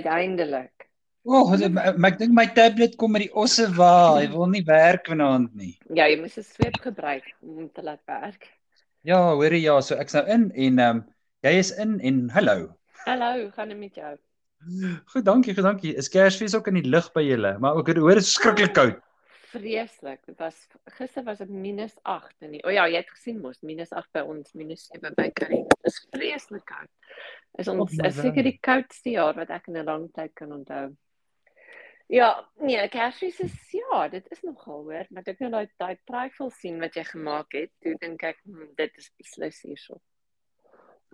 Uiteindelik. O, oh, maar ek dink my tablet kom met die osse wa. Hy wil nie werk vanaand nie. Ja, jy moet 'n sweep gebruik om te laat werk. Ja, hoorie ja, so ek's nou in en ehm um, jy is in en hallo. Hallo, gaan dit met jou? Goed, dankie, goed, dankie. Is Kersfees ook in die lug by julle? Maar ek hoor dit is skrikkelik koud. Vreeslik. Dit was gister was dit -8 en o ja, jy het gesien mos -8 by ons, -7 by Karin. Dit is vreeslik koud. Is ons is seker die koudste jaar wat ek in 'n lang tyd kan onthou. Ja, nee, Kersfees is ja, dit is nogal hoor, maar ek nou daai daai trifle sien wat jy gemaak het, toe dink ek hm, dit is beslis hierso.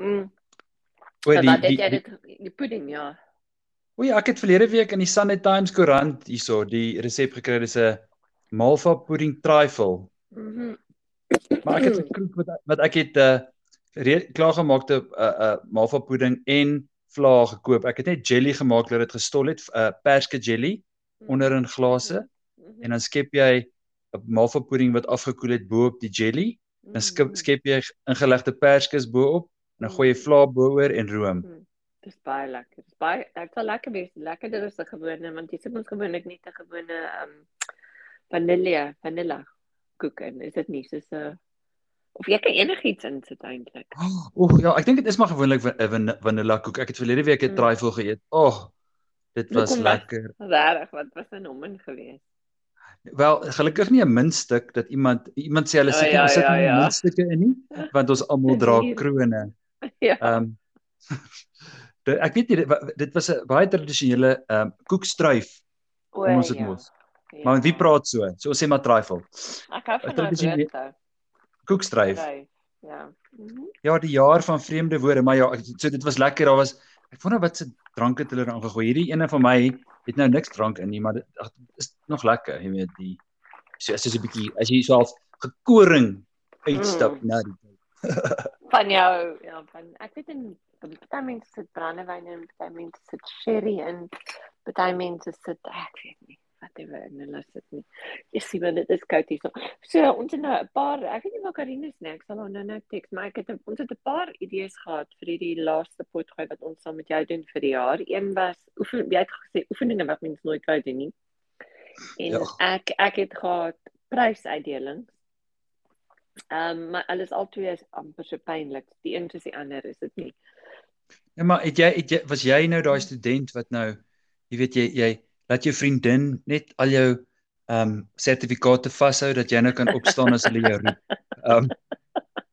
Mm. Die, wat het die, jy die, dit die pudding ja. O ja, ek het verlede week in die Sunday Times koerant hierso die resep gekry. Dis 'n malva pudding trifle. Mhm. Maar ek het gekroek wat wat ek het 'n uh, klaar gemaakte 'n uh, 'n uh, malva pudding en vla gekoop. Ek het net jelly gemaak dat dit gestol het, 'n uh, perske jelly onder in glase -hmm. en dan skep jy 'n malva pudding wat afgekoel het bo-op die jelly. Dan skep, skep jy ingelegde perskes bo-op en dan gooi jy vla bo-oor en room. Mm. Dis baie lekker. Dis baie dit sal lekker wees. Lekkerder as 'n gewone want jy sit mos gewoonlik nie 'n gewone um, vanille vanilla koek in. Is dit nie soos 'n of jy kan enigiets insit eintlik. Oeg ja, ek dink dit is maar gewoonlik 'n van, vanilla koek. Ek het verlede week 'n Mm. trifle geëet. Ag, oh, dit was lekker. Regtig, wat was 'n nommer geweest? Wel, gelukkig nie 'n muntstuk dat iemand iemand sê hulle O, seker ja, ja, sit ja, nie ja. muntstukke in nie, want ons almal dra Hier. krone. Ja. Ehm um, ek weet nie dit, dit was 'n baie tradisionele ehm um, koekstruif O, ons dit ja. mos. Maar wie praat so? So ons sê maar trifle. Ek hou van daai is die- woorde. Koekstruif. Dryf, Ja. Mhm. Ja, die jaar van vreemde woorde, maar ja, so dit was lekker. Daar was ek wonder wat se drank het hulle er aangegooi. Hierdie ene van my het nou niks drank in nie, maar dit dit is nog lekker, jy weet, die so jy so 'n bietjie as jy so half gekoring uitstap Mm. na die Van jou, ja, van ek weet in party mense sit brandewyn in, party mense sit sherry in, party mense sit ek weet nie whatever in hulle sit nie. Jy sien wel dit is koud hier. So, so ons het nou 'n paar, ek weet nie waar Karine is nie, ek sal haar nou nou teks, maar ek het ons het 'n paar idees gehad vir hierdie laaste potgooi wat ons saam met jou doen vir die jaar. Een was oefen jy het gesê oefeninge wat mens nooit wou doen nie. En Ja. ek ek het gehad prysuitdelings. Ehm um, maar alles albei is amper so pynlik. Die een soos die ander is dit nie. Ja, maar het jy het jy was jy nou daai student wat nou jy weet jy jy laat jou vriendin net al jou ehm um, sertifikate vashou dat jy nou kan opstaan as hulle jou roep. Ehm um,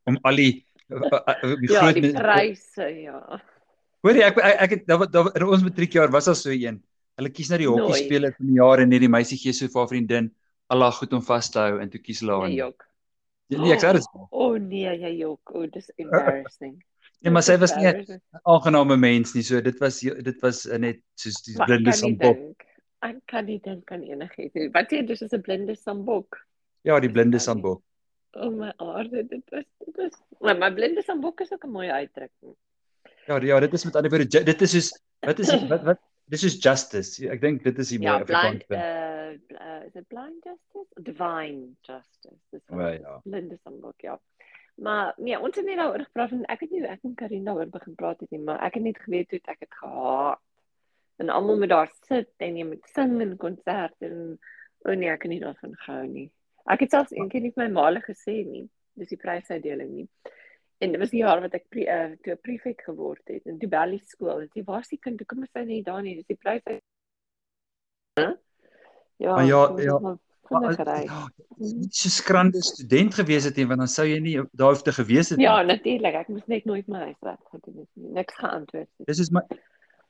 om al die uh, die Ja, groot die pryse, ja. Hoor jy ek ek, het daar daar in ons matriekjaar was daar so een. Hulle kies nou die hokkie Nooit. speler van die jaar en net die meisie gee so vir haar vriendin al haar goed om vas te hou en toe kies hulle haar. Nee, jok. Nee, ek sê dit. O oh, nee, jy jok. O, oh, dis embarrassing. Nee, maar sy was nie 'n aangename mens nie. So dit was dit was net soos die Maar ek blinde kan nie sambok. dink. Ek kan nie dink aan enigiets nie. Wat sê dis is 'n blinde sambok. Ja, die blinde sambok. O my aarde, dit was dit was maar my blinde sambok is ook 'n mooi uitdrukking. Ja, ja, dit is met ander woorde dit is soos wat is wat wat dis is justice. Ek dink dit is die Ja, mooi blind Afrikaans. uh, uh is it blind justice? Divine justice. Dis wat ja. blinde sambok, ja. Maar nee, ons het nie daaroor gepraat en ek het nie ek en Karin daaroor begin praat het nie, maar ek het net geweet hoe ek het gehaat. En almal moet daar sit en jy moet sing in konserte en o nee, ek het nie daarvan gehou nie. Ek het selfs eendag nie vir my maale gesê nie. Dis die prysuitdeling nie. En dit was die jaar wat ek pre, uh, toe 'n prefek geword het in die Belly skool. En dis waar is die kind? Hoe kom sy nie daar nie? Dis die prys. Huh? Ja, Maar ja, toe ja. maar vinnig ry. Ja, nie so skrande student gewees het nie want dan sou jy nie daar hoef te gewees het nie. Ja, natuurlik. Ek moes net nooit my huiswerk gedoen het nie. Niks geantwoord het. Dis is my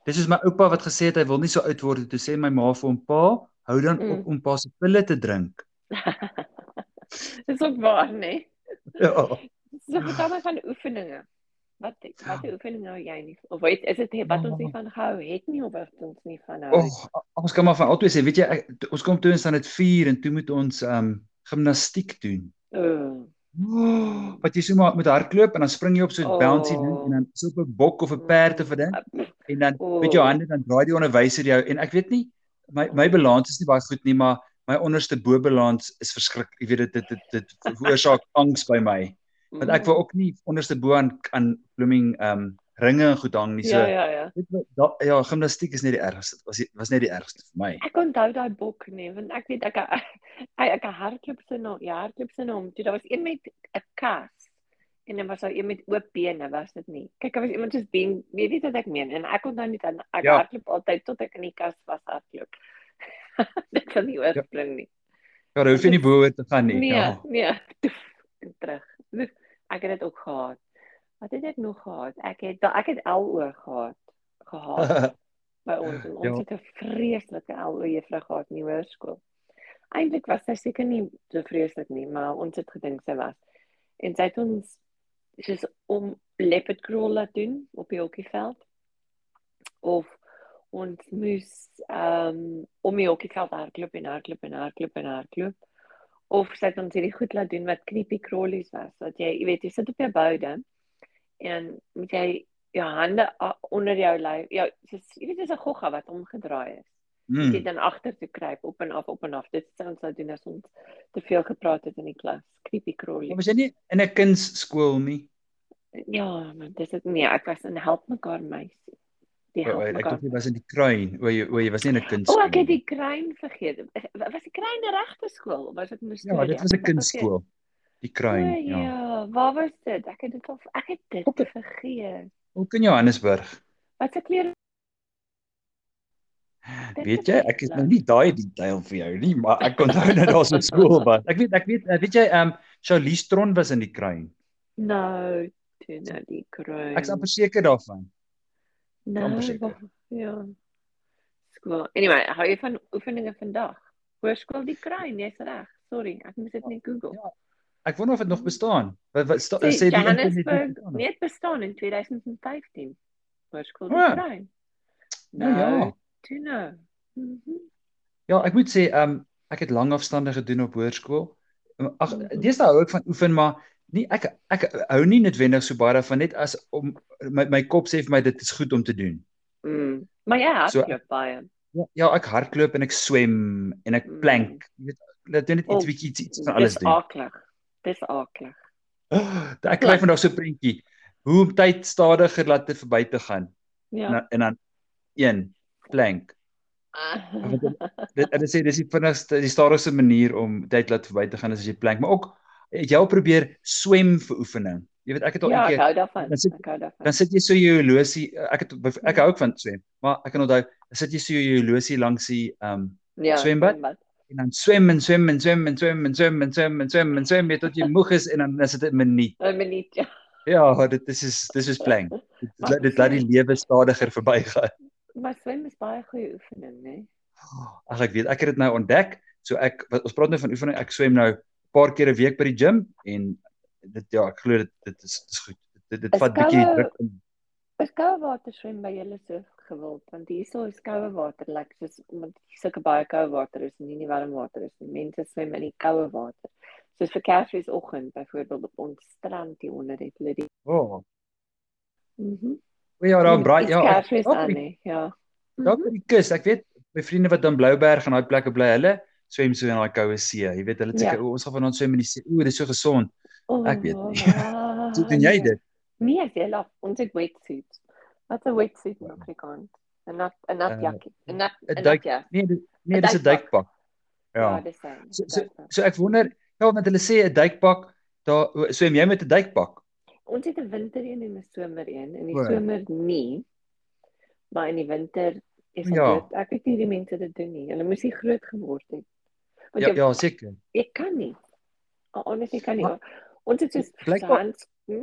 Dis is my oupa wat gesê het hy wil nie so oud word. Toe sê my ma vir hom pa, hou dan Mm. op om pa se pille te drink. Dis ook waar, nee. Ja. So vertel my van oefeninge. Wat wat oefeninge hou jy nie? Of weet is dit wat ons nie van gehou het nie of wat ons nie van hou? Oh, ons kan maar van altyd sê, weet jy, ek, ons kom toe ons dan dit 4 en toe moet ons um gimnastiek doen. Oh. Oh, wat jy so maar met hardloop en dan spring jy op so 'n Oh. bouncy ding en dan so op 'n bok of 'n perd of 'n ding en dan Oh. met jou hande dan draai die onderwyser jou en ek weet nie my my balans is nie baie goed nie, maar my onderste bo-balans is verskriklik. Jy weet dit dit dit, dit veroorsaak angs by my. Want ek wil ook nie onderste bo aan aan blooming um ringe en goed hang nie. So Ja, ja, ja. jy, da, ja, gimnastiek is net die ergste. Was die, was net die ergste vir my. Ek onthou daai boek nie, want ek weet ek ek ek hardloop se nou, ja, hardloop se nou. Toe daar was een met 'n kas en dan was daar een met oop bene, was dit nie? Kyk, daar was iemand soos Ben, weet jy wat ek meen? En ek onthou net dan ek Ja. hardloop altyd tot ek in die kas was hardloop. dit kan nie oorspring nie. Ja, daar hoef jy nie bo te gaan nie. Nee, Ja. nee, toef, en terug. Ek het dit ook gehad. Wat het ek nog gehad? Ek het da- ek het LO gehad. Gehad by ons en ons Ja. het 'n vreeslike LO juffrou gehad in die hoërskool. Eintlik was sy seker nie so vreeslik nie, maar ons het gedink sy was. En sy het ons soos om leopard crawl laat doen op die hokkieveld. Of ons moes um, om die hokkieveld hardloop en hardloop en hardloop en hardloop. Of sy het ons hierdie goed laat doen wat kniepie crawlies was. Wat jy, jy weet, jy sit op jou boude en moet jy jou hande onder jou lyf. Ja, soos jy weet dis 'n gogga wat omgedraai is. Jy Hmm. dan agter toe kruip op en af op en af. Dit sou ons nou doen as ons te veel gepraat het in die klas. Creepy crawly. Maar was jy nie in 'n kinderskool nie? Ja, maar dis dit nie. Ek was in help mekaar meisie. Die O, help Ek dink jy was in die kruin. O, jy o, jy was nie in 'n O, kinderskool. ek het die kruin vergeet. Was die kruin 'n regte skool of was dit 'n Ja, dit was 'n dit vergeet. Die O, kruin, ja. ja. Waar was dit? Ek het dit al ek het dit Op- vergeet. Ook in Johannesburg. Wat se klere? Dit Weet jy, ek is nou nie daai detail vir jou nie, maar ek onthou dat daar so 'n skool was. Ek weet ek weet weet jy ehm um, Charlize Tron was in die kruin. Nou, toe nou die kruin. Ek's amper seker daarvan. Nou, seker. ja. Skool. Anyway, hou jy van oefeninge vandag? Hoërskool die kruin, jy's reg. Sorry, ek moes dit net Google. Ja, Ek wonder of dit nog bestaan. Wat wat sta, Sê, die Johannesburg bestaan? net bestaan in 2015. Hoërskool die Ah. kruin. Nou ja. Toe nou. Mhm. Ja, ek moet sê ehm um, ek het lang afstande gedoen op hoërskool. Ag, Mhm. deesdae hou ek van oefen, maar nie ek ek hou nie noodwendig so baie daarvan net as om my my kop sê vir my dit is goed om te doen. Mm. Maar ja, So- hardloop baie. Ja, ja, ek hardloop en ek swem en ek Mm. plank. Jy weet, laat doen net iets Oh, bietjie iets, iets van alles Dis doen. aaklig. Dis aaklig. Oh, ek kry vandag so 'n prentjie hoe om tyd stadiger laat te verby te gaan. En Ja. dan, en dan een plank. Dit dit sê dis die vinnigste die stadigste manier om tyd laat verby te gaan is as jy plank, maar ook het jy al probeer swem vir oefening. Jy weet ek het al ja, een ek keer hou daarvan. dan sit- Ek hou daarvan. dan sit jy so jou horlosie ek het ek hou ook van swem, maar ek kan onthou sit jy so jou horlosie langs die ehm um, Ja, swembad? en dan swem en swem en swem en swem en swem en swem en swem en swem tot jy moeg is en dan is dit 'n minuut. 'n Minuut, ja. Ja, dit is is dis is plank. Dit, dit laat die lewe stadiger verbygaan. Maar swem is baie goeie oefening, né? Ag ek weet, ek het dit nou ontdek. So ek wat- ons praat nou van oefening. Ek swem nou 'n paar keer 'n week by die gym en dit ja, ek glo dit dit is dit is goed. Dit dit vat bietjie druk om Is koue water swem by julle so gewild? Want hierso is koue water lyk like, soos omdat sulke baie koue water is en nie nie warm water is nie. Mense swem in die koue water. Soos vir Kersfeesoggend byvoorbeeld op ons strand hier onder het hulle die Oh, Mhm. O ja, daar braai ja. ek- Kersfees aan by- nie. Ja. Daar by die kus. Ek weet my vriende wat in Blouberg en daai plekke bly, hulle swem so in daai koue see. Jy weet, hulle het seker Ja. ons gaan vanaand swem in die see. O, dis so gesond. Oh, Ek weet nie. Hoe doen jy dit? Nee, as jy laf, ons het wetsuits. Wat 'n wetsuit in Afrikaans? 'n nat 'n nat Uh, jakkie. 'n nat 'n 'n duik- nat jak. Nee, nee, dis 'n duikpak. Ja, Ja. dis. So so, so ek wonder, ja, want hulle sê 'n duikpak, daar swem jy met 'n duikpak? Ons het 'n winter een en 'n somer een. In die somer nie. Maar in die winter is dit Ja. ja. ek weet nie die mense dit doen nie. Hulle moes nie groot geword het. Want Ja, jy, ja, seker. ek kan nie. Honestly kan nie. Maar- Ons het soos Blykbaar- hands. Hm?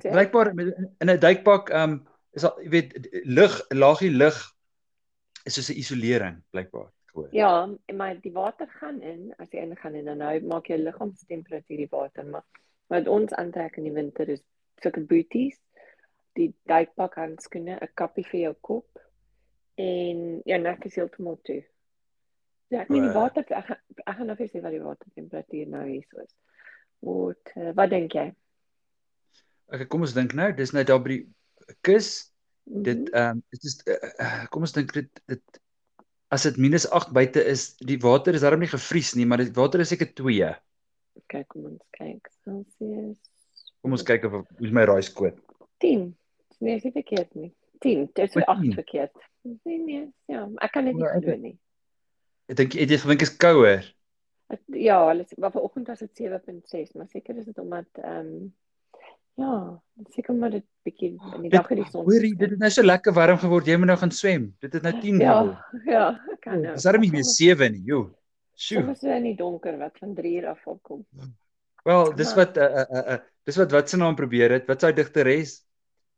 Blykbaar met- in 'n duikpak, ehm um, is al jy weet lug, laagie lug is soos 'n isolering blykbaar gehoor. Ja, maar die water gaan in as jy ingaan en dan nou maak jou liggaamstemperatuur die water maar wat ons aantrek in die winter is sulke booties, die duikpak handskoene, 'n kappie vir jou kop en jou nek is heeltemal toe. Ja, ek weet die water ek, gaan- ek gaan nou vir sê wat die watertemperatuur nou hier so is. Wat uh, wat dink jy? Okay, kom ons dink nou, dis nou daar by die kus. Dit Mhm. ehm um, dit is uh, kom ons dink dit dit as dit minus 8 buite is, die water is darm nie gevries nie, maar die water is seker 2. Kyk kom ons kyk. Celsius. Kom ons kyk of hoe is my raai skoot. 10. Nee, dis nie verkeerd nie. 10, dit is so Maar 8 tien? verkeerd. Nee nee, ja, ek kan dit nie glo nie. Ek dink het jy gedink is kouer. Ja, hulle maar vanoggend was dit 7.6, maar seker is dit omdat ehm um, ja, seker omdat dit bietjie in die dag het die son. Hoorie, dit het nou so lekker warm geword. Jy moet nou gaan swem. Dit is nou 10 Ja, geword. ja, ek kan nou. Dis darem nie meer 7 nie, joh. Sjoe. Soms so in die donker wat van 3 uur af opkom. Wel, dis wat uh, uh, uh, uh, dis wat wat se naam probeer het. Wat sy digteres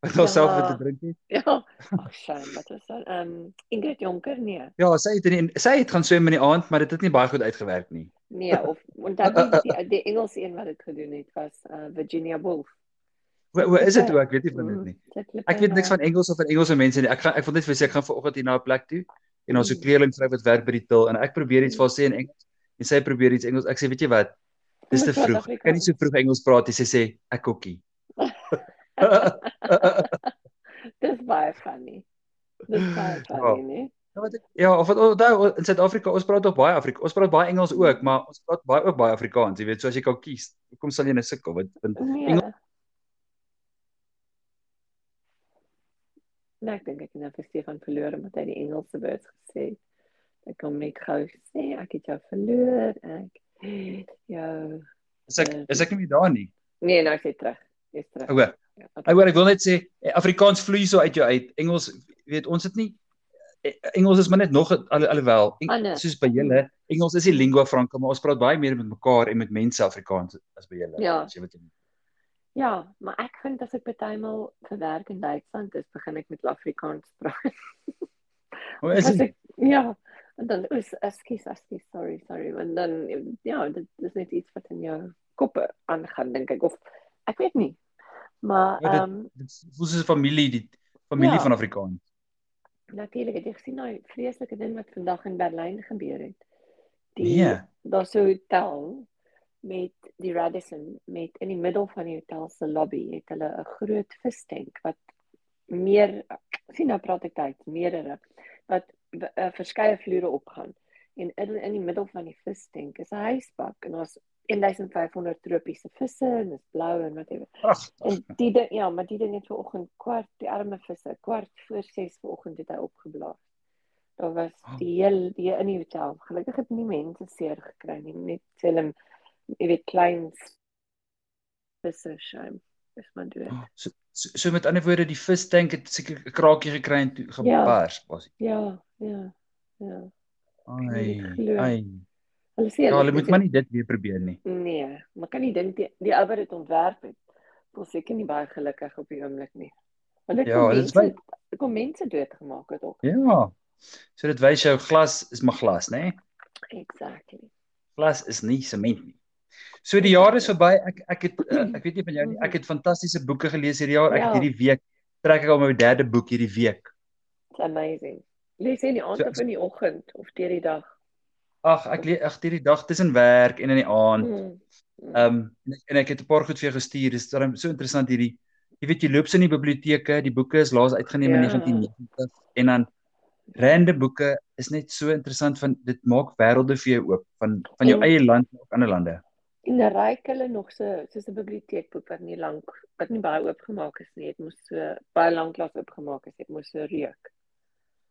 wat haarself ja. te drink het. Ja, ag shame, wat was dit? Ehm um, Ingrid Jonker nee. Ja, sy het in sy het gaan swem in die aand, maar dit het nie baie goed uitgewerk nie. Nee, of onthou nie die, die Engelse een wat dit gedoen het was uh, Virginia Woolf. Hoe hoe is dit hoe ek weet nie van dit Mm, nie. het Ek weet niks van Engels of van Engelse mense nie. Ek gaan ek wil net vir sê ek gaan vanoggend hier na 'n plek toe en so 'n kleerling vrou wat werk by die til en ek probeer iets vir haar sê in Engels en sy probeer iets Engels. Ek sê, weet jy wat? Dis te Moet praat vroeg. Ek kan nie so vroeg Engels praat nie. Sy sê ek kokkie. Dis baie funny. Dis baie Ja. funny, nee. Ja, wat ek, ja, of wat onthou in Suid-Afrika, ons praat ook baie Afrika. Ons praat baie Engels ook, maar ons praat baie ook baie Afrikaans, jy weet, so as jy kan kies. Hoekom sal jy nou sukkel? Want Nee. Engels- Nee, ek dink ek het nou vir Stefan verloor omdat hy die Engelse woord gesê het. Ek kom net gou sê ek het jou verloor. Ek jou is ek is ek nie meer daar nie. Nee, nou is hy terug. Hy's terug. Ouer. Ja, Ouer, ek wil net sê eh, Afrikaans vloei so uit jou uit. Engels, weet, ons het nie eh, Engels is maar net nog al, alhoewel Eng, Ander. soos by julle, Engels is die lingua franca, maar ons praat baie meer met mekaar en met mense Afrikaans as by julle. Ja. As jy wat jy Ja, maar ek vind as ek partymal vir werk in Duitsland is, begin ek met Afrikaans praat. Hoe is As dit? ja, en dan is ekskuus, ekskuus, sorry, sorry, want dan ja, dit dis net iets wat in jou koppe aangaan dink ek of ek weet nie. Maar Ja, ehm um, Dit voel soos 'n familie, die familie Ja. van Afrikaans. natuurlik het jy gesien daai vreeslike ding wat vandag in Berlyn gebeur het. Die Nee. daar's so 'n hotel met die Radisson met in die middel van die hotel se lobby het hulle 'n groot vistank wat meer sien nou praat ek tyd meerdere wat uh, verskeie vloere opgaan en in in die middel van die vistank is 'n huisbak en daar's 1500 tropiese visse en dit is blou en whatever. Ag, En die ding, ja, maar die ding het vanoggend kwart die arme visse kwart voor 6 vanoggend het hy opgeblaas. Daar was Oh. die heel die in die hotel. Gelukkig het nie mense seer gekry nie, net film jy weet klein visse shame. Dis maar dood. so, so so met ander woorde die vistank het seker 'n kraakie gekry en toe Ja. gebars was. Ja, ja. Ja. kan Ai, ai. Hulle sê Ja, hulle moet maar nie dit weer probeer nie. Nee, maar kan nie dink die die ou wat dit ontwerp het. Voel seker nie baie gelukkig op die oomblik nie. Hulle het Ja, dit is mense kom mense doodgemaak het ook. Ja. So dit wys jou glas is maar glas, né? Exactly. Glas is nie sement nie. So die jaar is verby. Ek ek het uh, ek weet nie van jou nie. Ek het fantastiese boeke gelees hierdie jaar. Ek Ja. hierdie week trek ek al my derde boek hierdie week. It's amazing. Lees jy in die aand So- of in die oggend of deur die dag? Ag, ek lees ag hierdie dag tussen werk en in die aand. Mm. Mm. Ehm um, en, en ek het 'n paar goed vir jou gestuur. Dis darem so interessant hierdie jy weet jy loop so in die biblioteke, die boeke is laas uitgeneem in Ja. 1990 en dan rande boeke is net so interessant van dit maak wêrelde vir jou oop van van jou En- eie land en ook ander lande. En dan ryk hulle nog so soos 'n biblioteekboek wat nie lank wat nie baie oopgemaak is nie. Dit moes so baie lank lank oopgemaak is. Dit moes so reuk.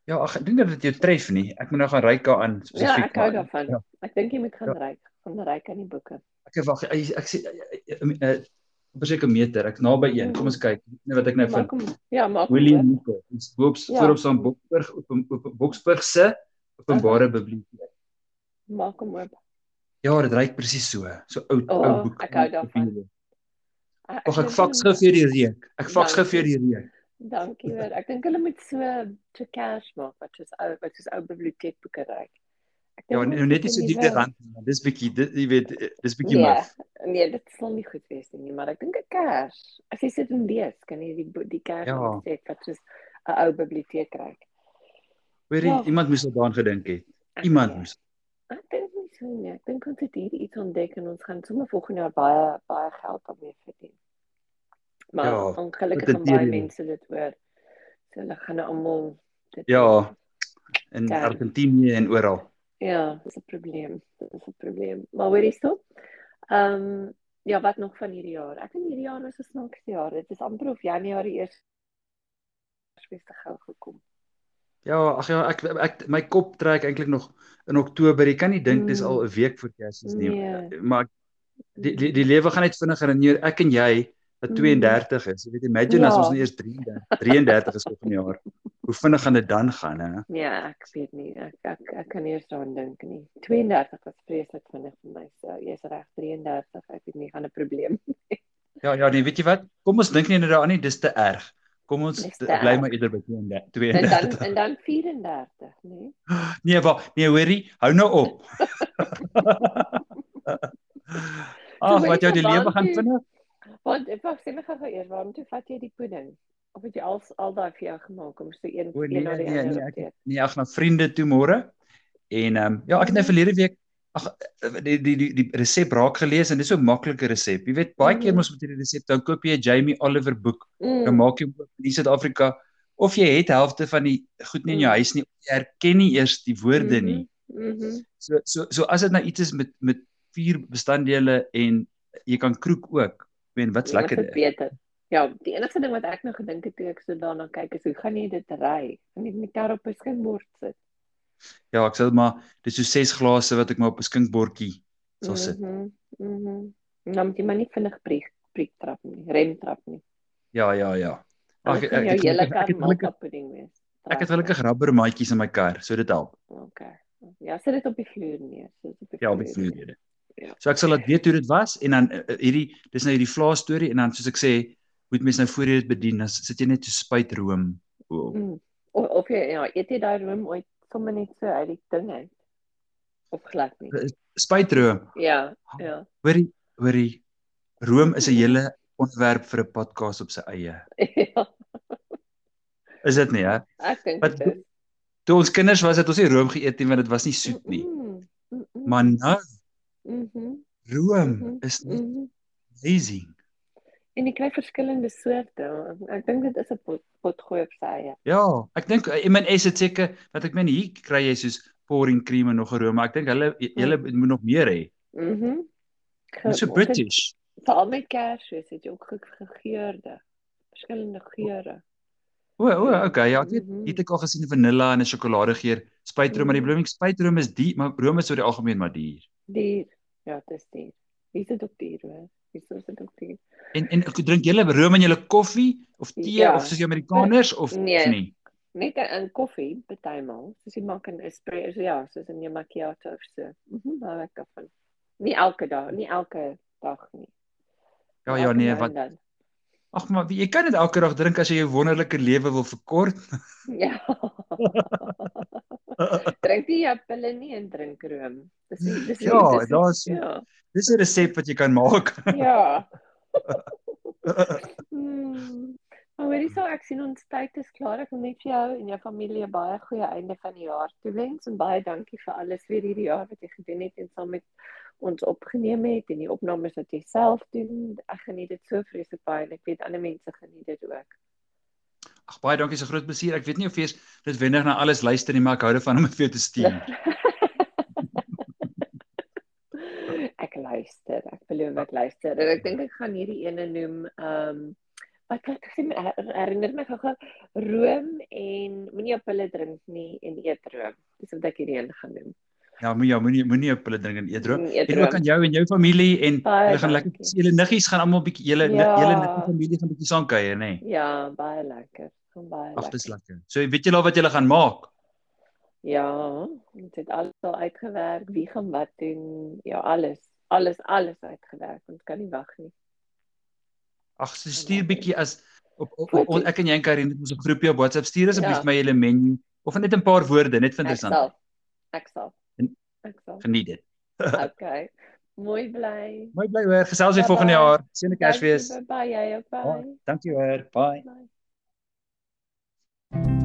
Ja, ek dink dat dit jou tref nie. Ek moet nou gaan ryk daaraan Ja, spesifiek. ek hou daarvan. Ja. Ek dink jy moet gaan Ja. ryk van ryk aan die boeke. Ek wag, ek, ek sê eh op 'n sekere meter. Ek naby een. Kom ons kyk net wat ek nou vind. ja, maak William oop. Nico. Ons boop Ja. voorop staan Boksburg op op Boksburg se openbare biblioteek. Maak hom oop. Ja, dit ryk presies so. So oud O, ou boek. ek hou daarvan. Ek, Wag, ek hulle gou vir die reuk. Ek vaks gou vir die reuk. Dankie hoor. Ek dink hulle moet so so cash maak wat soos ou wat soos ou biblioteekboeke ryk. Ja, nou net moet so die rand Dis bietjie dit jy weet, dis bietjie Nee, maf. nee, dit sal nie goed wees nie, maar ek dink 'n kers. As jy sit en lees, kan jy die die kers Ja. opset wat soos 'n ou biblioteek. Hoor Ja. jy, iemand moes daaraan gedink het. Iemand weet. moes. Ek dink so nie. Ek dink ons het hier iets ontdek en ons gaan sommer volgende jaar baie baie geld daarmee verdien. Maar Ja, ongelukkig gaan baie mense dit hoor. So hulle gaan nou almal dit Ja. In Ja. Argentinië en oral. Ja, dis 'n probleem. Dit is 'n probleem. Maar hoorie stop. Ehm ja, wat nog van hierdie jaar? Ek dink hierdie jaar was 'n snaakse jaar. Dit is amper of Januarie eers Kersfees te gou gekom. Ja, ag ja, ek ek my kop trek eintlik nog in Oktober. Jy kan nie dink dis al Mm. 'n week voor Kersfees nie. Nee. Maar die die, die lewe gaan net vinniger en hier ek en jy wat Mm. 32 is. Jy weet imagine as Ja. ons nou eers 33 33 is volgende jaar. Hoe vinnig gaan dit dan gaan, hè? Nee, ek weet nie. Ek ek ek kan nie eens daaraan dink nie. 32 was vreeslik vinnig vir my. So jy's reg 33. Ek weet nie gaan 'n probleem. Ja, ja, nee, weet jy wat? Kom ons dink nie nou daaraan nie, dis te erg. Kom ons bly maar eerder by 32. En dan 32. en dan 34, nee. Nee, wag, nee, hoorie, hou nou op. Ag, wat jou die lewe gaan vinnig. Want ek wag, sê my gou eers, waarom toe vat jy die pudding? Of het jy al al daai vir jou gemaak om so een O nee, een na die nee, ander nee, op ek nee, ag na vriende toe môre. En ehm um, ja, ek het nou Mhm. verlede week ag die die die die resep raak gelees en dis so 'n maklike resep. Jy weet, baie keer Mhm. mos met hierdie resep dan koop jy 'n Jamie Oliver boek, dan Mm. maak jy hom in Suid-Afrika of jy het helfte van die goed nie in jou Mm. huis nie. Jy herken nie eers die woorde nie. Mhm. So so so as dit nou iets is met met vier bestanddele en jy kan kroek ook. Ek meen wat's Ja, lekker dit dit. beter. Ja, die enigste ding wat ek nou gedink het toe ek so daarna kyk is hoe gaan jy dit ry? Gaan jy met daar op 'n skinkbord sit? Ja, ek sê maar dis so ses glase wat ek maar op 'n skinkbordjie sal sit. Mhm. Mhm. Dan moet jy maar nie vinnig priek priek trap nie, rem trap nie. Ja, ja, ja. Ag ek ek het gelukkig pudding wees. ek het gelukkig rubbermaatjies in my kar, so dit help. Okay. Ja, sit dit op die vloer neer, so dit op die Ja, op die vloer. vloerrede. Ja. So ek sal laat weet hoe dit was en dan uh, hierdie dis nou hierdie vla storie en dan soos ek sê, moet mens nou voor jy dit bedien, dan sit jy net so spuitroom op. Mm. Of of jy ja, eet jy daai room ooit sommer net so uit die ding uit? Of glad nie? Spuitroom. Ja, ja. Hoorie, hoorie. Room is 'n hele onderwerp vir 'n podcast op sy eie. ja, Is dit nie, hè? ek dink dit is. Toe ons kinders was, het ons nie room geëet nie want dit was nie soet nie. Mm, mm, mm, Maar nou, mhm, room mhm, is net mhm. amazing. En jy kry verskillende soorte. Ek dink dit is 'n pot, potgooi op sy eie. Ja, ek dink in my S het seker wat ek meen hier kry jy soos pouring cream en nog 'n room, maar ek dink hulle hulle moet nog meer hê. Mhm. Dis so British. Veral met Kersfees het jy ook ge- gegeurde verskillende geure. O, o, okay, ja, ek weet, Mhm. hier het ek al gesien vanilla en 'n sjokoladegeur, spuitroom, maar die Mhm. blooming spuitroom is die, maar room is oor die algemeen maar duur. Dier. Ja, dis dier. Wie is dit ook dier hoor? Wie is dit ook dier? En en ek drink julle room in julle koffie of tee Ja. of soos die Amerikaners of Nee. of nie? Net in koffie partymal. Soos jy maak 'n espresso, ja, soos in jou macchiato of so. Mhm, hou ek daarvan. Nie elke dag, nie elke dag nie. Ja, ja, elke nee, nou en wat dan. Ag maar jy kan dit elke dag drink as jy jou wonderlike lewe wil verkort. Ja. drink nie jou pille nie en drink room. Dis dis Ja, daar's- ja. Dis 'n resep wat jy kan maak. Ja. Hmm. Maar weet jy so ek sien ons tyd is klaar. Ek wil net vir jou en jou familie baie goeie einde van die jaar toewens en baie dankie vir alles vir hierdie jaar wat jy gedoen het en saam met ons opgeneem het en die opnames wat jy self doen. Ek geniet dit so vreeslik baie en ek weet ander mense geniet dit ook. Ag baie dankie, so groot plesier. Ek weet nie of jy dit wendig na alles luister nie, maar ek hou daarvan om dit vir jou te stuur. ek luister. Ek beloof ek luister. En ek dink ek gaan hierdie ene noem ehm um, wat ek gesê Her- herinner my gou-gou room en moenie op hulle drink nie en eet room. Dis wat ek hierdie een gaan doen. Ja, moet jy moenie moenie op hulle ding en eet room. Mm, eet En ook aan jou en jou familie en Baie hulle gaan lekker julle niggies gaan almal bietjie julle Ja. julle niggie familie gaan bietjie saam kuier, nê? Nee. Ja, baie lekker. Gaan baie Ag, dis lekker. lekker. So weet julle al wat julle gaan maak? Ja, dit het alles al uitgewerk. Wie gaan wat doen? Ja, alles. Alles alles uitgewerk. Ons kan nie wag nie. Ag, so stuur bietjie as op, op, op, op ek en jy en Karin het ons 'n groepie op WhatsApp stuur asseblief Ja. my julle menu of net 'n paar woorde net vir Ek interessant. sal. Ek sal. Ek sal. Geniet dit. Okay. Mooi bly. Mooi bly hoor. Gesels weer volgende jaar. Seënde Kersfees. Bye bye jy ook. Bye. Dankie hoor. Bye. Bye.